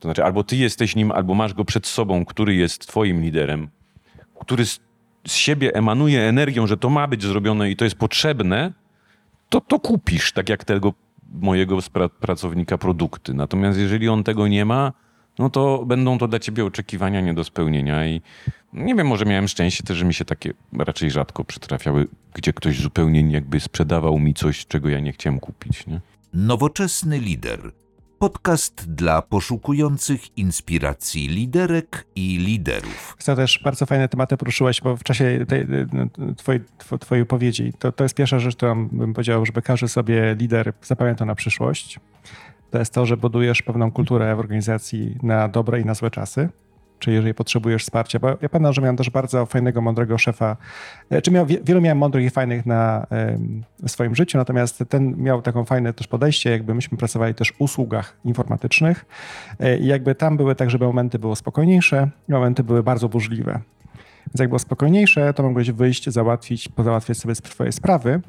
to znaczy, albo ty jesteś nim, albo masz go przed sobą, który jest twoim liderem, który z, z siebie emanuje energią, że to ma być zrobione i to jest potrzebne, to to kupisz, tak jak tego mojego pracownika produkty. Natomiast jeżeli on tego nie ma, no to będą to dla ciebie oczekiwania nie do spełnienia i nie wiem, może miałem szczęście też, że mi się takie raczej rzadko przytrafiały, gdzie ktoś zupełnie jakby sprzedawał mi coś, czego ja nie chciałem kupić. Nie? Nowoczesny lider podcast dla poszukujących inspiracji liderek i liderów. To też bardzo fajne tematy poruszyłeś, bo w czasie tej, twojej, twojej opowiedzi to, to jest pierwsza rzecz, którą bym powiedział, żeby każdy sobie lider zapamiętał na przyszłość. To jest to, że budujesz pewną kulturę w organizacji na dobre i na złe czasy czy jeżeli potrzebujesz wsparcia, bo ja pamiętam, że miałem też bardzo fajnego, mądrego szefa, e, czy miał, wielu miałem mądrych i fajnych na w swoim życiu, natomiast ten miał taką fajne też podejście, jakby myśmy pracowali też w usługach informatycznych e, i jakby tam były tak, żeby momenty były spokojniejsze i momenty były bardzo burzliwe. Więc jak było spokojniejsze, to mogłeś wyjść, załatwić, pozałatwiać sobie swoje sprawy,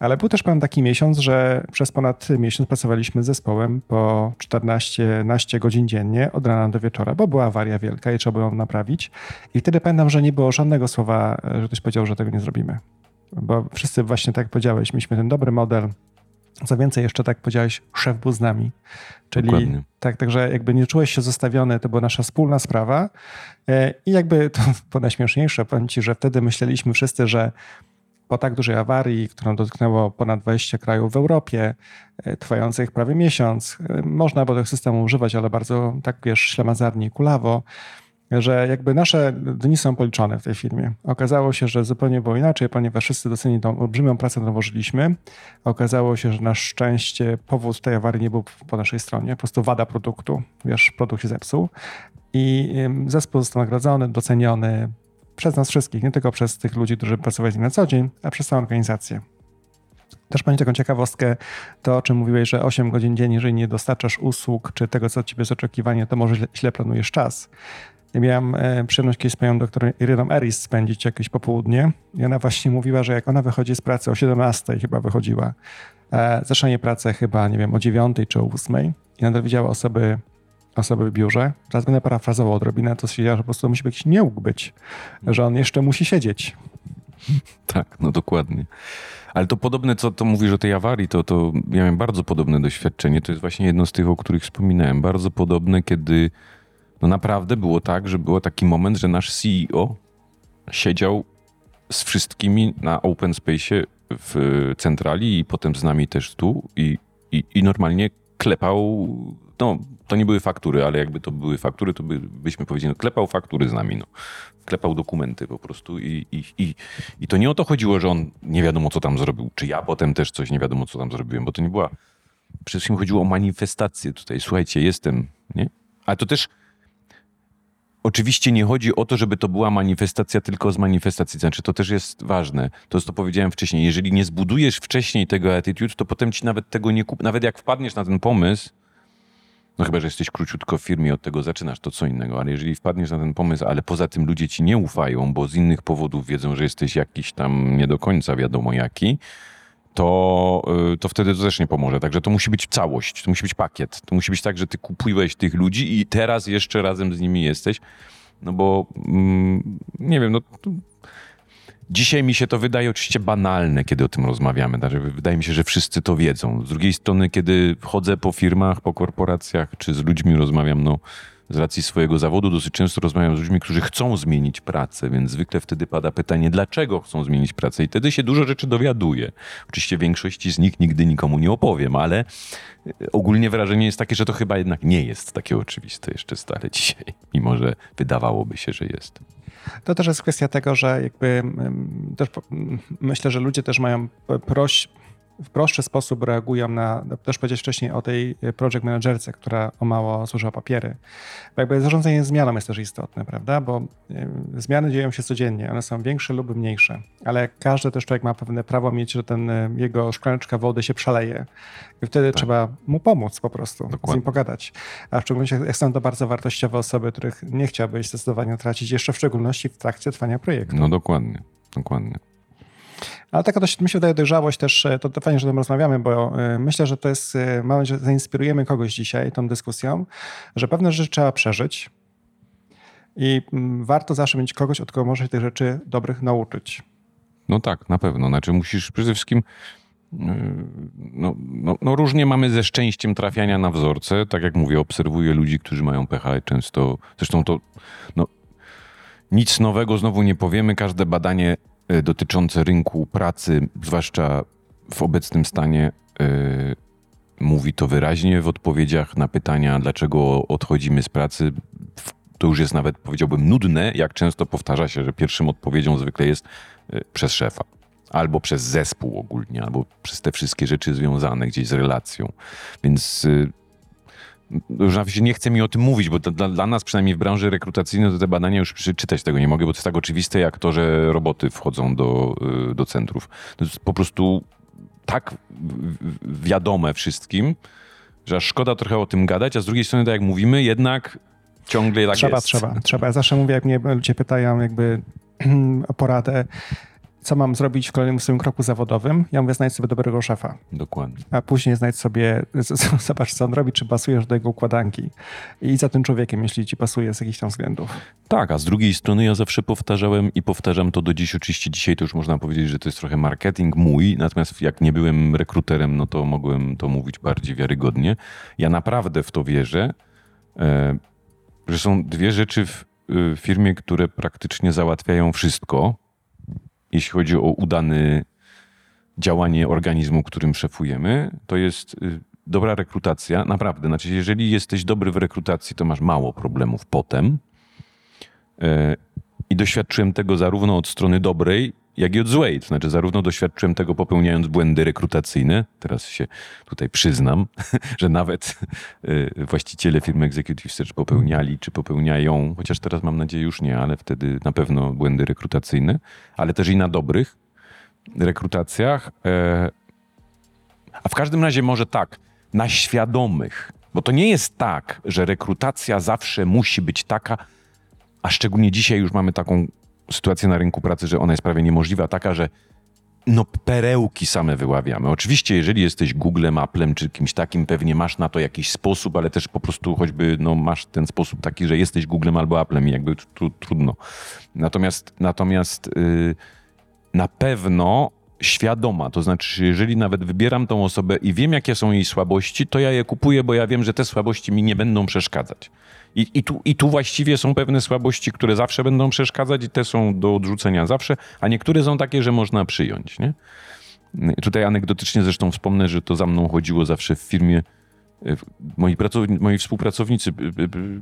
ale był też pan taki miesiąc, że przez ponad miesiąc pracowaliśmy z zespołem po 14-15 godzin dziennie od rana do wieczora, bo była awaria wielka i trzeba było ją naprawić. I wtedy pamiętam, że nie było żadnego słowa, że ktoś powiedział, że tego nie zrobimy. Bo wszyscy właśnie tak jak powiedziałeś, mieliśmy ten dobry model, co więcej, jeszcze tak powiedziałeś, szef był z nami. Czyli tak, także jakby nie czułeś się zostawiony, to była nasza wspólna sprawa. E, I jakby to było najśmieszniejsze, powiem ci, że wtedy myśleliśmy wszyscy, że po tak dużej awarii, którą dotknęło ponad 20 krajów w Europie, e, trwających prawie miesiąc, e, można było tego systemu używać, ale bardzo tak wiesz, ślamazarnie i kulawo, że jakby nasze dni są policzone w tej firmie. Okazało się, że zupełnie było inaczej, ponieważ wszyscy docenili tą olbrzymią pracę, którą włożyliśmy. Okazało się, że na szczęście powód tej awarii nie był po naszej stronie, po prostu wada produktu. Wiesz, produkt się zepsuł. I zespół został nagrodzony, doceniony przez nas wszystkich, nie tylko przez tych ludzi, którzy pracowali na co dzień, a przez całą organizację. Też pani taką ciekawostkę, to o czym mówiłeś, że 8 godzin dziennie, jeżeli nie dostarczasz usług czy tego, co od ciebie jest oczekiwanie, to może źle planujesz czas. Ja miałem e, przyjemność kiedyś z panią doktor Iryną Eris spędzić jakieś popołudnie i ona właśnie mówiła, że jak ona wychodzi z pracy o 17 chyba wychodziła, e, pracę chyba, nie wiem, o 9 czy o 8 i nadal widziała osoby, osoby w biurze. Teraz będę parafrazował odrobinę, to się że po prostu musi jakiś nieuk być, że on jeszcze musi siedzieć. Tak, no dokładnie. Ale to podobne, co to mówisz o tej awarii, to, to ja miałem bardzo podobne doświadczenie. To jest właśnie jedno z tych, o których wspominałem. Bardzo podobne, kiedy no naprawdę było tak, że był taki moment, że nasz CEO siedział z wszystkimi na open space w centrali i potem z nami też tu i, i, i normalnie klepał, no to nie były faktury, ale jakby to były faktury, to by, byśmy powiedzieli, no, klepał faktury z nami, no. Klepał dokumenty po prostu i, i, i, i to nie o to chodziło, że on nie wiadomo co tam zrobił, czy ja potem też coś nie wiadomo co tam zrobiłem, bo to nie była, przede wszystkim chodziło o manifestację tutaj, słuchajcie, jestem, nie? Ale to też Oczywiście nie chodzi o to, żeby to była manifestacja tylko z manifestacji, znaczy to też jest ważne. To jest to powiedziałem wcześniej. Jeżeli nie zbudujesz wcześniej tego attitude, to potem ci nawet tego nie kup. Nawet jak wpadniesz na ten pomysł, No chyba, że jesteś króciutko w firmie od tego zaczynasz, to co innego, ale jeżeli wpadniesz na ten pomysł, ale poza tym ludzie ci nie ufają, bo z innych powodów wiedzą, że jesteś jakiś tam nie do końca wiadomo jaki, to, y, to wtedy to też nie pomoże. Także to musi być całość, to musi być pakiet. To musi być tak, że ty kupujesz tych ludzi i teraz jeszcze razem z nimi jesteś. No bo mm, nie wiem, no Dzisiaj mi się to wydaje oczywiście banalne, kiedy o tym rozmawiamy. Znaczy, wydaje mi się, że wszyscy to wiedzą. Z drugiej strony, kiedy chodzę po firmach, po korporacjach, czy z ludźmi rozmawiam, no z racji swojego zawodu dosyć często rozmawiam z ludźmi, którzy chcą zmienić pracę, więc zwykle wtedy pada pytanie, dlaczego chcą zmienić pracę i wtedy się dużo rzeczy dowiaduję. Oczywiście większości z nich nigdy nikomu nie opowiem, ale e, ogólnie wrażenie jest takie, że to chyba jednak nie jest takie oczywiste jeszcze stale dzisiaj, mimo że wydawałoby się, że jest. To też jest kwestia tego, że jakby też myślę, że ludzie też mają proś, w prostszy sposób reagują na, też powiedzieć wcześniej o tej project managerce, która o mało zużyła papiery. Bo jakby zarządzanie zmianą jest też istotne, prawda? Bo zmiany dzieją się codziennie, one są większe lub mniejsze, ale każdy też człowiek ma pewne prawo mieć, że ten jego szklaneczka wody się przeleje. I wtedy tak. trzeba mu pomóc po prostu, Dokładnie. z nim pogadać. A w szczególności jak są to bardzo wartościowe osoby, których nie chciałbyś zdecydowanie tracić, jeszcze w szczególności w trakcie trwania projektu. No dokładnie, dokładnie. Ale taka dość, mi się wydaje, dojrzałość też, e, to, to fajnie, że o tym rozmawiamy, bo e, myślę, że to jest, e, mamy, że zainspirujemy kogoś dzisiaj tą dyskusją, że pewne rzeczy trzeba przeżyć i mm, warto zawsze mieć kogoś, od kogo może się tych rzeczy dobrych nauczyć. No tak, na pewno. Znaczy musisz przede wszystkim no, no, no, różnie mamy ze szczęściem trafiania na wzorce. Tak jak mówię, obserwuję ludzi, którzy mają i często, zresztą to no, nic nowego znowu nie powiemy. Każde badanie dotyczące rynku pracy, zwłaszcza w obecnym stanie, yy, mówi to wyraźnie w odpowiedziach na pytania, dlaczego odchodzimy z pracy. To już jest nawet, powiedziałbym, nudne, jak często powtarza się, że pierwszym odpowiedzią zwykle jest yy, przez szefa. Albo przez zespół ogólnie, albo przez te wszystkie rzeczy związane gdzieś z relacją. Więc już nawet nie chce mi o tym mówić, bo dla, dla, nas, przynajmniej w branży rekrutacyjnej, to te badania już przeczytać tego nie mogę, bo to jest tak oczywiste, jak to, że roboty wchodzą do, y, do centrów. To jest po prostu tak wiadome wszystkim, że szkoda trochę o tym gadać, a z drugiej strony, tak jak mówimy, jednak ciągle tak trzeba, jest. Trzeba, trzeba. Trzeba. Ja zawsze mówię, jak mnie ludzie pytają jakby o poradę, co mam zrobić w kolejnym swoim kroku zawodowym. Ja mówię, znajdź sobie dobrego szefa. Dokładnie. A później znajdź sobie, zobacz co on robi, czy pasujesz do jego układanki. I za tym człowiekiem, jeśli ci pasuje z jakichś tam względów. Tak, a z drugiej strony ja zawsze powtarzałem i powtarzam to do dziś. Oczywiście dzisiaj to już można powiedzieć, że to jest trochę marketing mój, natomiast jak nie byłem rekruterem, no to mogłem to mówić bardziej wiarygodnie. Ja naprawdę w to wierzę, e, że są dwie rzeczy w firmie, które praktycznie załatwiają wszystko jeśli chodzi o udane działanie organizmu, którym szefujemy, to jest y, dobra rekrutacja. Naprawdę, znaczy, jeżeli jesteś dobry w rekrutacji, to masz mało problemów potem. E, I doświadczyłem tego zarówno od strony dobrej, jak i od złej. To znaczy, zarówno doświadczyłem tego popełniając błędy rekrutacyjne, teraz się tutaj przyznam, że nawet y, właściciele firmy Executive Search popełniali, czy popełniają, chociaż teraz mam nadzieję już nie, ale wtedy na pewno błędy rekrutacyjne, ale też i na dobrych rekrutacjach. E, a w każdym razie może tak, na świadomych, bo to nie jest tak, że rekrutacja zawsze musi być taka, a szczególnie dzisiaj już mamy taką sytuacja na rynku pracy, że ona jest prawie niemożliwa, taka, że no perełki same wyławiamy. Oczywiście, jeżeli jesteś Googlem, Applem czy kimś takim, pewnie masz na to jakiś sposób, ale też po prostu choćby no, masz ten sposób taki, że jesteś Googlem albo Applem i jakby tru, trudno. Natomiast, natomiast yy, na pewno świadoma, to znaczy, jeżeli nawet wybieram tą osobę i wiem, jakie są jej słabości, to ja je kupuję, bo ja wiem, że te słabości mi nie będą przeszkadzać. I, i, tu, I tu właściwie są pewne słabości, które zawsze będą przeszkadzać, i te są do odrzucenia zawsze, a niektóre są takie, że można przyjąć. Nie? Tutaj anegdotycznie zresztą wspomnę, że to za mną chodziło zawsze w firmie. E, moi, moi współpracownicy,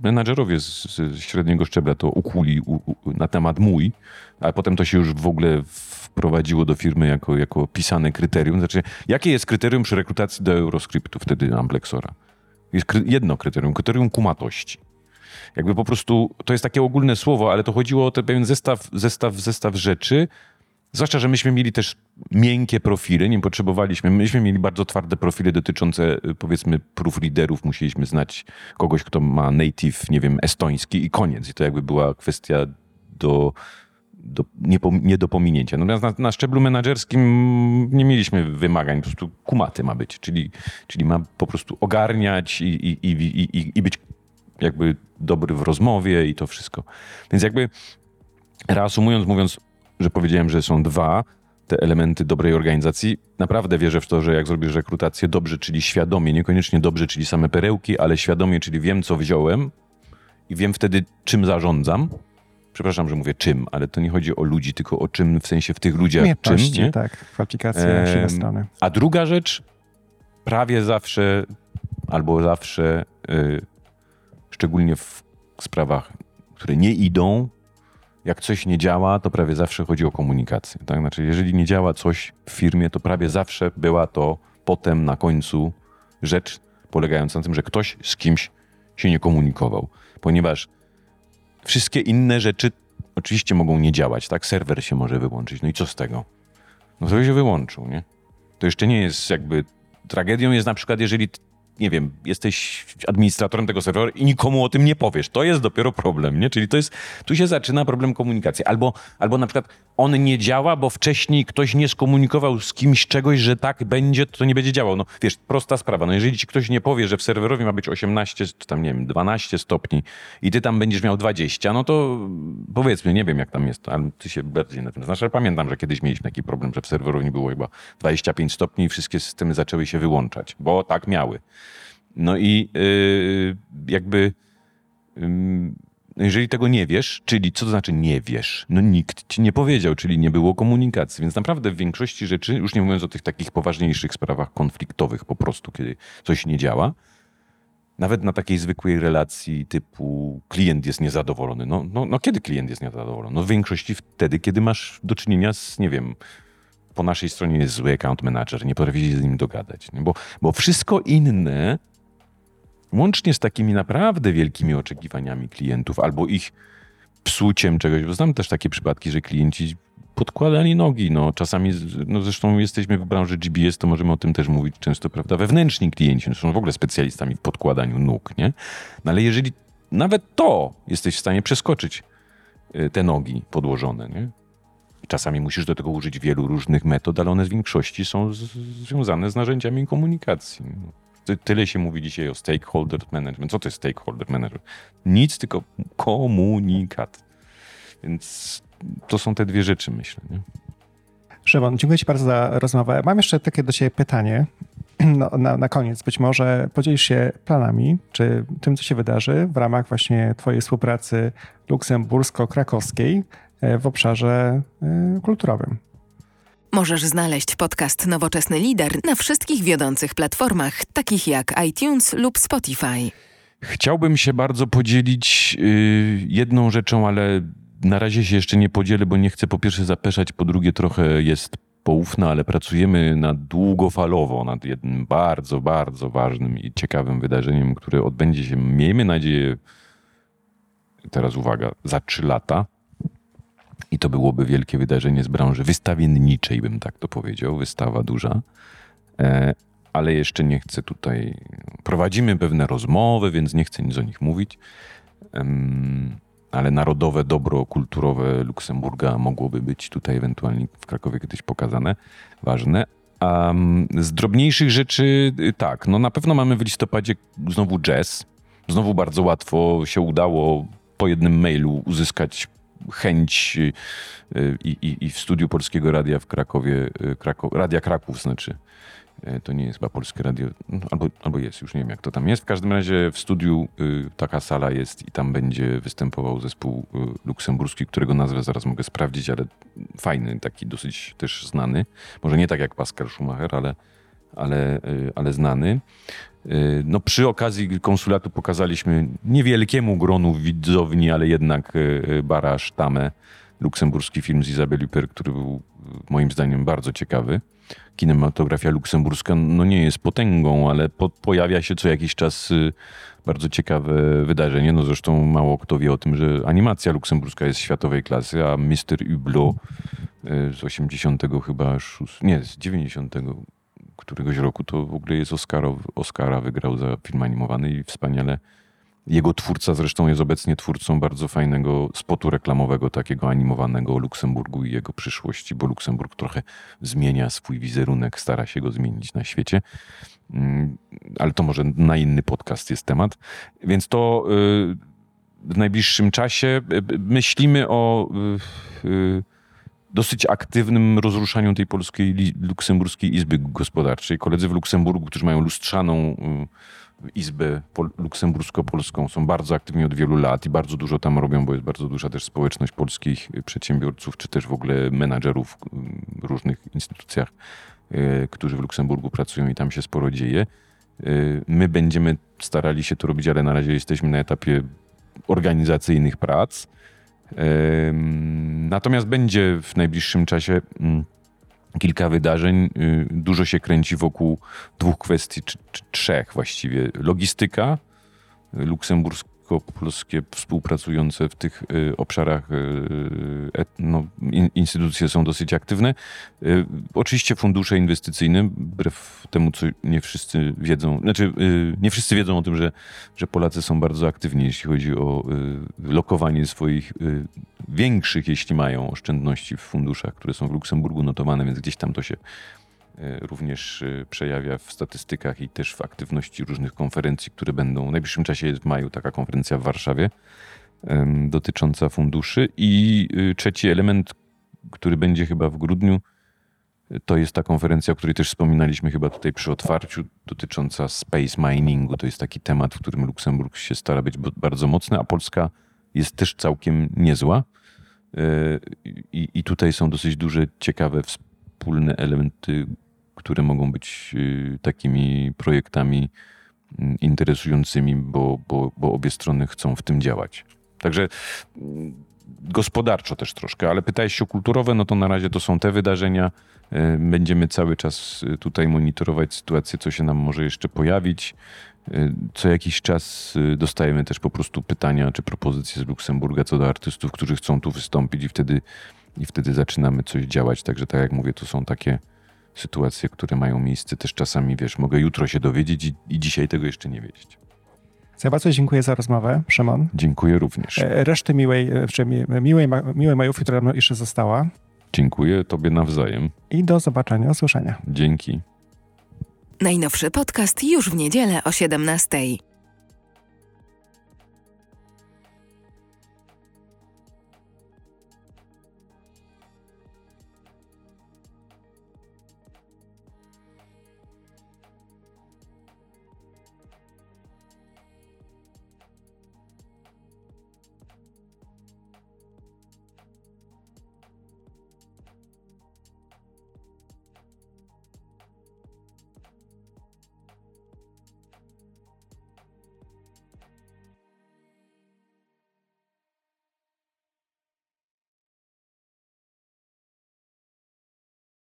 menadżerowie z, z, średniego szczebla to ukuli u, u, na temat mój, a potem to się już w ogóle wprowadziło do firmy jako, jako pisane kryterium. Znaczy, jakie jest kryterium przy rekrutacji do Euroscriptu wtedy Amplexora? Jest jedno kryterium, kryterium kumatości. Jakby po prostu, to jest takie ogólne słowo, ale to chodziło o ten pewien zestaw, zestaw, zestaw rzeczy, Zwłaszcza, że myśmy mieli też miękkie profile, nie potrzebowaliśmy. Myśmy mieli bardzo twarde profile dotyczące, y, powiedzmy, proofreaderów. Musieliśmy znać kogoś, kto ma native, nie wiem, estoński i koniec. I to jakby była kwestia do, do, nie, nie do pominięcia. Natomiast na, na szczeblu menedżerskim nie mieliśmy wymagań, po prostu kumaty ma być, czyli, czyli ma po prostu ogarniać i, i, i, i, i być jakby dobry w rozmowie i to wszystko. Więc jakby reasumując, mówiąc, że powiedziałem, że są dwa te elementy dobrej organizacji. Naprawdę wierzę w to, że jak zrobisz rekrutację dobrze, czyli świadomie, niekoniecznie dobrze, czyli same perełki, ale świadomie, czyli wiem, co wziąłem i wiem wtedy, czym zarządzam. Przepraszam, że mówię czym, ale to nie chodzi o ludzi, tylko o czym, w sensie w tych ludziach czym. Nie? Tak, kwalifikacja ehm, strony. A druga rzecz, prawie zawsze albo zawsze, yy, szczególnie w sprawach, które nie idą, jak coś nie działa, to prawie zawsze chodzi o komunikację. Tak? Znaczy, jeżeli nie działa coś w firmie, to prawie zawsze była to potem na końcu rzecz polegająca na tym, że ktoś z kimś się nie komunikował. Ponieważ wszystkie inne rzeczy oczywiście mogą nie działać, tak? Serwer się może wyłączyć. No i co z tego? No to się wyłączył, nie? To jeszcze nie jest jakby. Tragedią jest na przykład, jeżeli nie wiem, jesteś administratorem tego serwera i nikomu o tym nie powiesz. To jest dopiero problem, nie? Czyli to jest, tu się zaczyna problem komunikacji. Albo, albo na przykład on nie działa, bo wcześniej ktoś nie skomunikował z kimś czegoś, że tak będzie, to nie będzie działał. No wiesz, prosta sprawa. No jeżeli ci ktoś nie powie, że w serwerowi ma być 18, czy tam nie wiem, 12 stopni i ty tam będziesz miał 20, no to powiedzmy, nie wiem jak tam jest, ale ty się bardziej na tym znasz. Ale pamiętam, że kiedyś mieliśmy taki problem, że w serwerowni było chyba 25 stopni i wszystkie systemy zaczęły się wyłączać, bo tak miały. No i yy, jakby yy, jeżeli tego nie wiesz, czyli co to znaczy nie wiesz? No nikt ci nie powiedział, czyli nie było komunikacji. Więc naprawdę w większości rzeczy, już nie mówiąc o tych takich poważniejszych sprawach konfliktowych po prostu, kiedy coś nie działa, nawet na takiej zwykłej relacji typu klient jest niezadowolony. No, no, no kiedy klient jest niezadowolony? No w większości wtedy, kiedy masz do czynienia z, nie wiem, po naszej stronie jest zły account manager, nie potrafi się z nim dogadać. Bo, bo wszystko inne Łącznie z takimi naprawdę wielkimi oczekiwaniami klientów albo ich psuciem czegoś, bo znam też takie przypadki, że klienci podkładali nogi. No, czasami, no zresztą jesteśmy w branży GBS, to możemy o tym też mówić często, prawda? Wewnętrzni klienci no, są w ogóle specjalistami w podkładaniu nóg, nie? No ale jeżeli nawet to jesteś w stanie przeskoczyć y, te nogi podłożone, nie? Czasami musisz do tego użyć wielu różnych metod, ale one w większości są z, związane z narzędziami komunikacji. Tyle się mówi dzisiaj o stakeholder management. Co to jest stakeholder management? Nic, tylko komunikat. Więc to są te dwie rzeczy, myślę. Nie? Szymon, dziękuję Ci bardzo za rozmowę. Mam jeszcze takie do Ciebie pytanie. No, na, na koniec, być może podzielisz się planami, czy tym, co się wydarzy w ramach właśnie Twojej współpracy luksembursko-krakowskiej e, w obszarze e, kulturowym. Możesz znaleźć podcast Nowoczesny Lider na wszystkich wiodących platformach, takich jak iTunes lub Spotify. Chciałbym się bardzo podzielić yy, jedną rzeczą, ale na razie się jeszcze nie podzielę, bo nie chcę po pierwsze zapeszać, po drugie trochę jest poufna, ale pracujemy nad długofalowo nad jednym bardzo, bardzo ważnym i ciekawym wydarzeniem, które odbędzie się, miejmy nadzieję, teraz uwaga, za trzy lata i to byłoby wielkie wydarzenie z branży wystawienniczej, bym tak to powiedział, wystawa duża. E, ale jeszcze nie chcę tutaj. Prowadzimy pewne rozmowy, więc nie chcę nic o nich mówić. Ale narodowe dobro kulturowe Luksemburga mogłoby być tutaj ewentualnie w Krakowie kiedyś pokazane, ważne. A z drobniejszych rzeczy, y, tak, no na pewno mamy w listopadzie znowu jazz. Znowu bardzo łatwo się udało po jednym mailu uzyskać chęć y, i, i, i w studiu Polskiego Radia w Krakowie, y, Radia Kraków znaczy, y, to nie jest chyba Polskie Radio, no, albo, albo jest, już nie wiem jak to tam jest. W każdym razie w studiu taka sala jest i tam będzie występował zespół luksemburski, którego nazwę zaraz mogę sprawdzić, ale fajny, taki dosyć też znany. Może nie tak jak Pascal Schumacher, ale, ale, ale znany. Y, no, przy okazji konsulatu pokazaliśmy niewielkiemu gronu widzowni, ale jednak y, y, Bara Sztamę, luksemburski film z Izabel Huppert, który był moim zdaniem bardzo ciekawy. Kinematografia luksemburska no nie jest potęgą, ale po, pojawia się co jakiś czas bardzo ciekawe wydarzenie. No zresztą mało kto wie o tym, że animacja luksemburska jest światowej klasy, a Mr. Hublot y, z 80 chyba, szóst- nie, z 90 któregoś roku to w ogóle jest Oscarow, Oscara wygrał za film animowany i wspaniale jego twórca zresztą jest obecnie twórcą bardzo fajnego spotu reklamowego, takiego animowanego o Luksemburgu i jego przyszłości, bo Luksemburg trochę zmienia swój wizerunek, stara się go zmienić na świecie. Mm, Ale to może na inny podcast jest temat. Więc to y, w najbliższym czasie y, myślimy o y, y, dosyć aktywnym rozruszaniu tej polskiej, luksemburskiej izby gospodarczej. Koledzy w Luksemburgu, którzy mają lustrzaną y, izbę pol- luksembursko-polską, są bardzo aktywni od wielu lat i bardzo dużo tam robią, bo jest bardzo duża też społeczność polskich y, przedsiębiorców, czy też w ogóle menadżerów y, w różnych instytucjach, y, którzy w Luksemburgu pracują i tam się sporo dzieje. Y, My będziemy starali się to robić, ale na razie jesteśmy na etapie organizacyjnych prac. Natomiast będzie w najbliższym czasie mm, kilka wydarzeń. Y, Dużo się kręci wokół dwóch kwestii, czy, czy trzech właściwie. Logistyka, y, luksembursko-polskie współpracujące w tych y, obszarach y, no, in, instytucje są dosyć aktywne. Y, Oczywiście fundusze inwestycyjne, wbrew temu, co nie wszyscy wiedzą, znaczy nie wszyscy wiedzą o tym, że, że Polacy są bardzo aktywni, jeśli chodzi o lokowanie swoich większych, jeśli mają oszczędności w funduszach, które są w Luksemburgu notowane, więc gdzieś tam to się również y, przejawia w statystykach i też w aktywności różnych konferencji, które będą. W najbliższym czasie w maju taka konferencja w Warszawie dotycząca funduszy. I y, trzeci element, który będzie chyba w grudniu, to jest ta konferencja, o której też wspominaliśmy chyba tutaj przy otwarciu, dotycząca space miningu. To jest taki temat, w którym Luksemburg się stara być bardzo mocny, a Polska jest też całkiem niezła. Y, I, I tutaj są dosyć duże, ciekawe, wspólne elementy, które mogą być y, takimi projektami mm, interesującymi, bo, bo, bo obie strony chcą w tym działać. Także mm, gospodarczo też troszkę, ale pytałeś się o kulturowe, no to na razie to są te wydarzenia. Y, Będziemy cały czas y, tutaj monitorować sytuację, co się nam może jeszcze pojawić. Co jakiś czas dostajemy też po prostu pytania czy propozycje z Luksemburga co do artystów, którzy chcą tu wystąpić i wtedy, i wtedy zaczynamy coś działać. Także tak jak mówię, to są takie sytuacje, które mają miejsce też czasami, wiesz, mogę jutro się dowiedzieć i, i dzisiaj tego jeszcze nie wiedzieć. Ja bardzo dziękuję za rozmowę, Szymon. Dziękuję również. E, Reszty miłej, e, czy mi- miłej, ma- miłej majówki, która nam jeszcze została. Dziękuję Tobie nawzajem. I do zobaczenia, usłyszenia. Dzięki. Najnowszy podcast już w niedzielę o 17:00.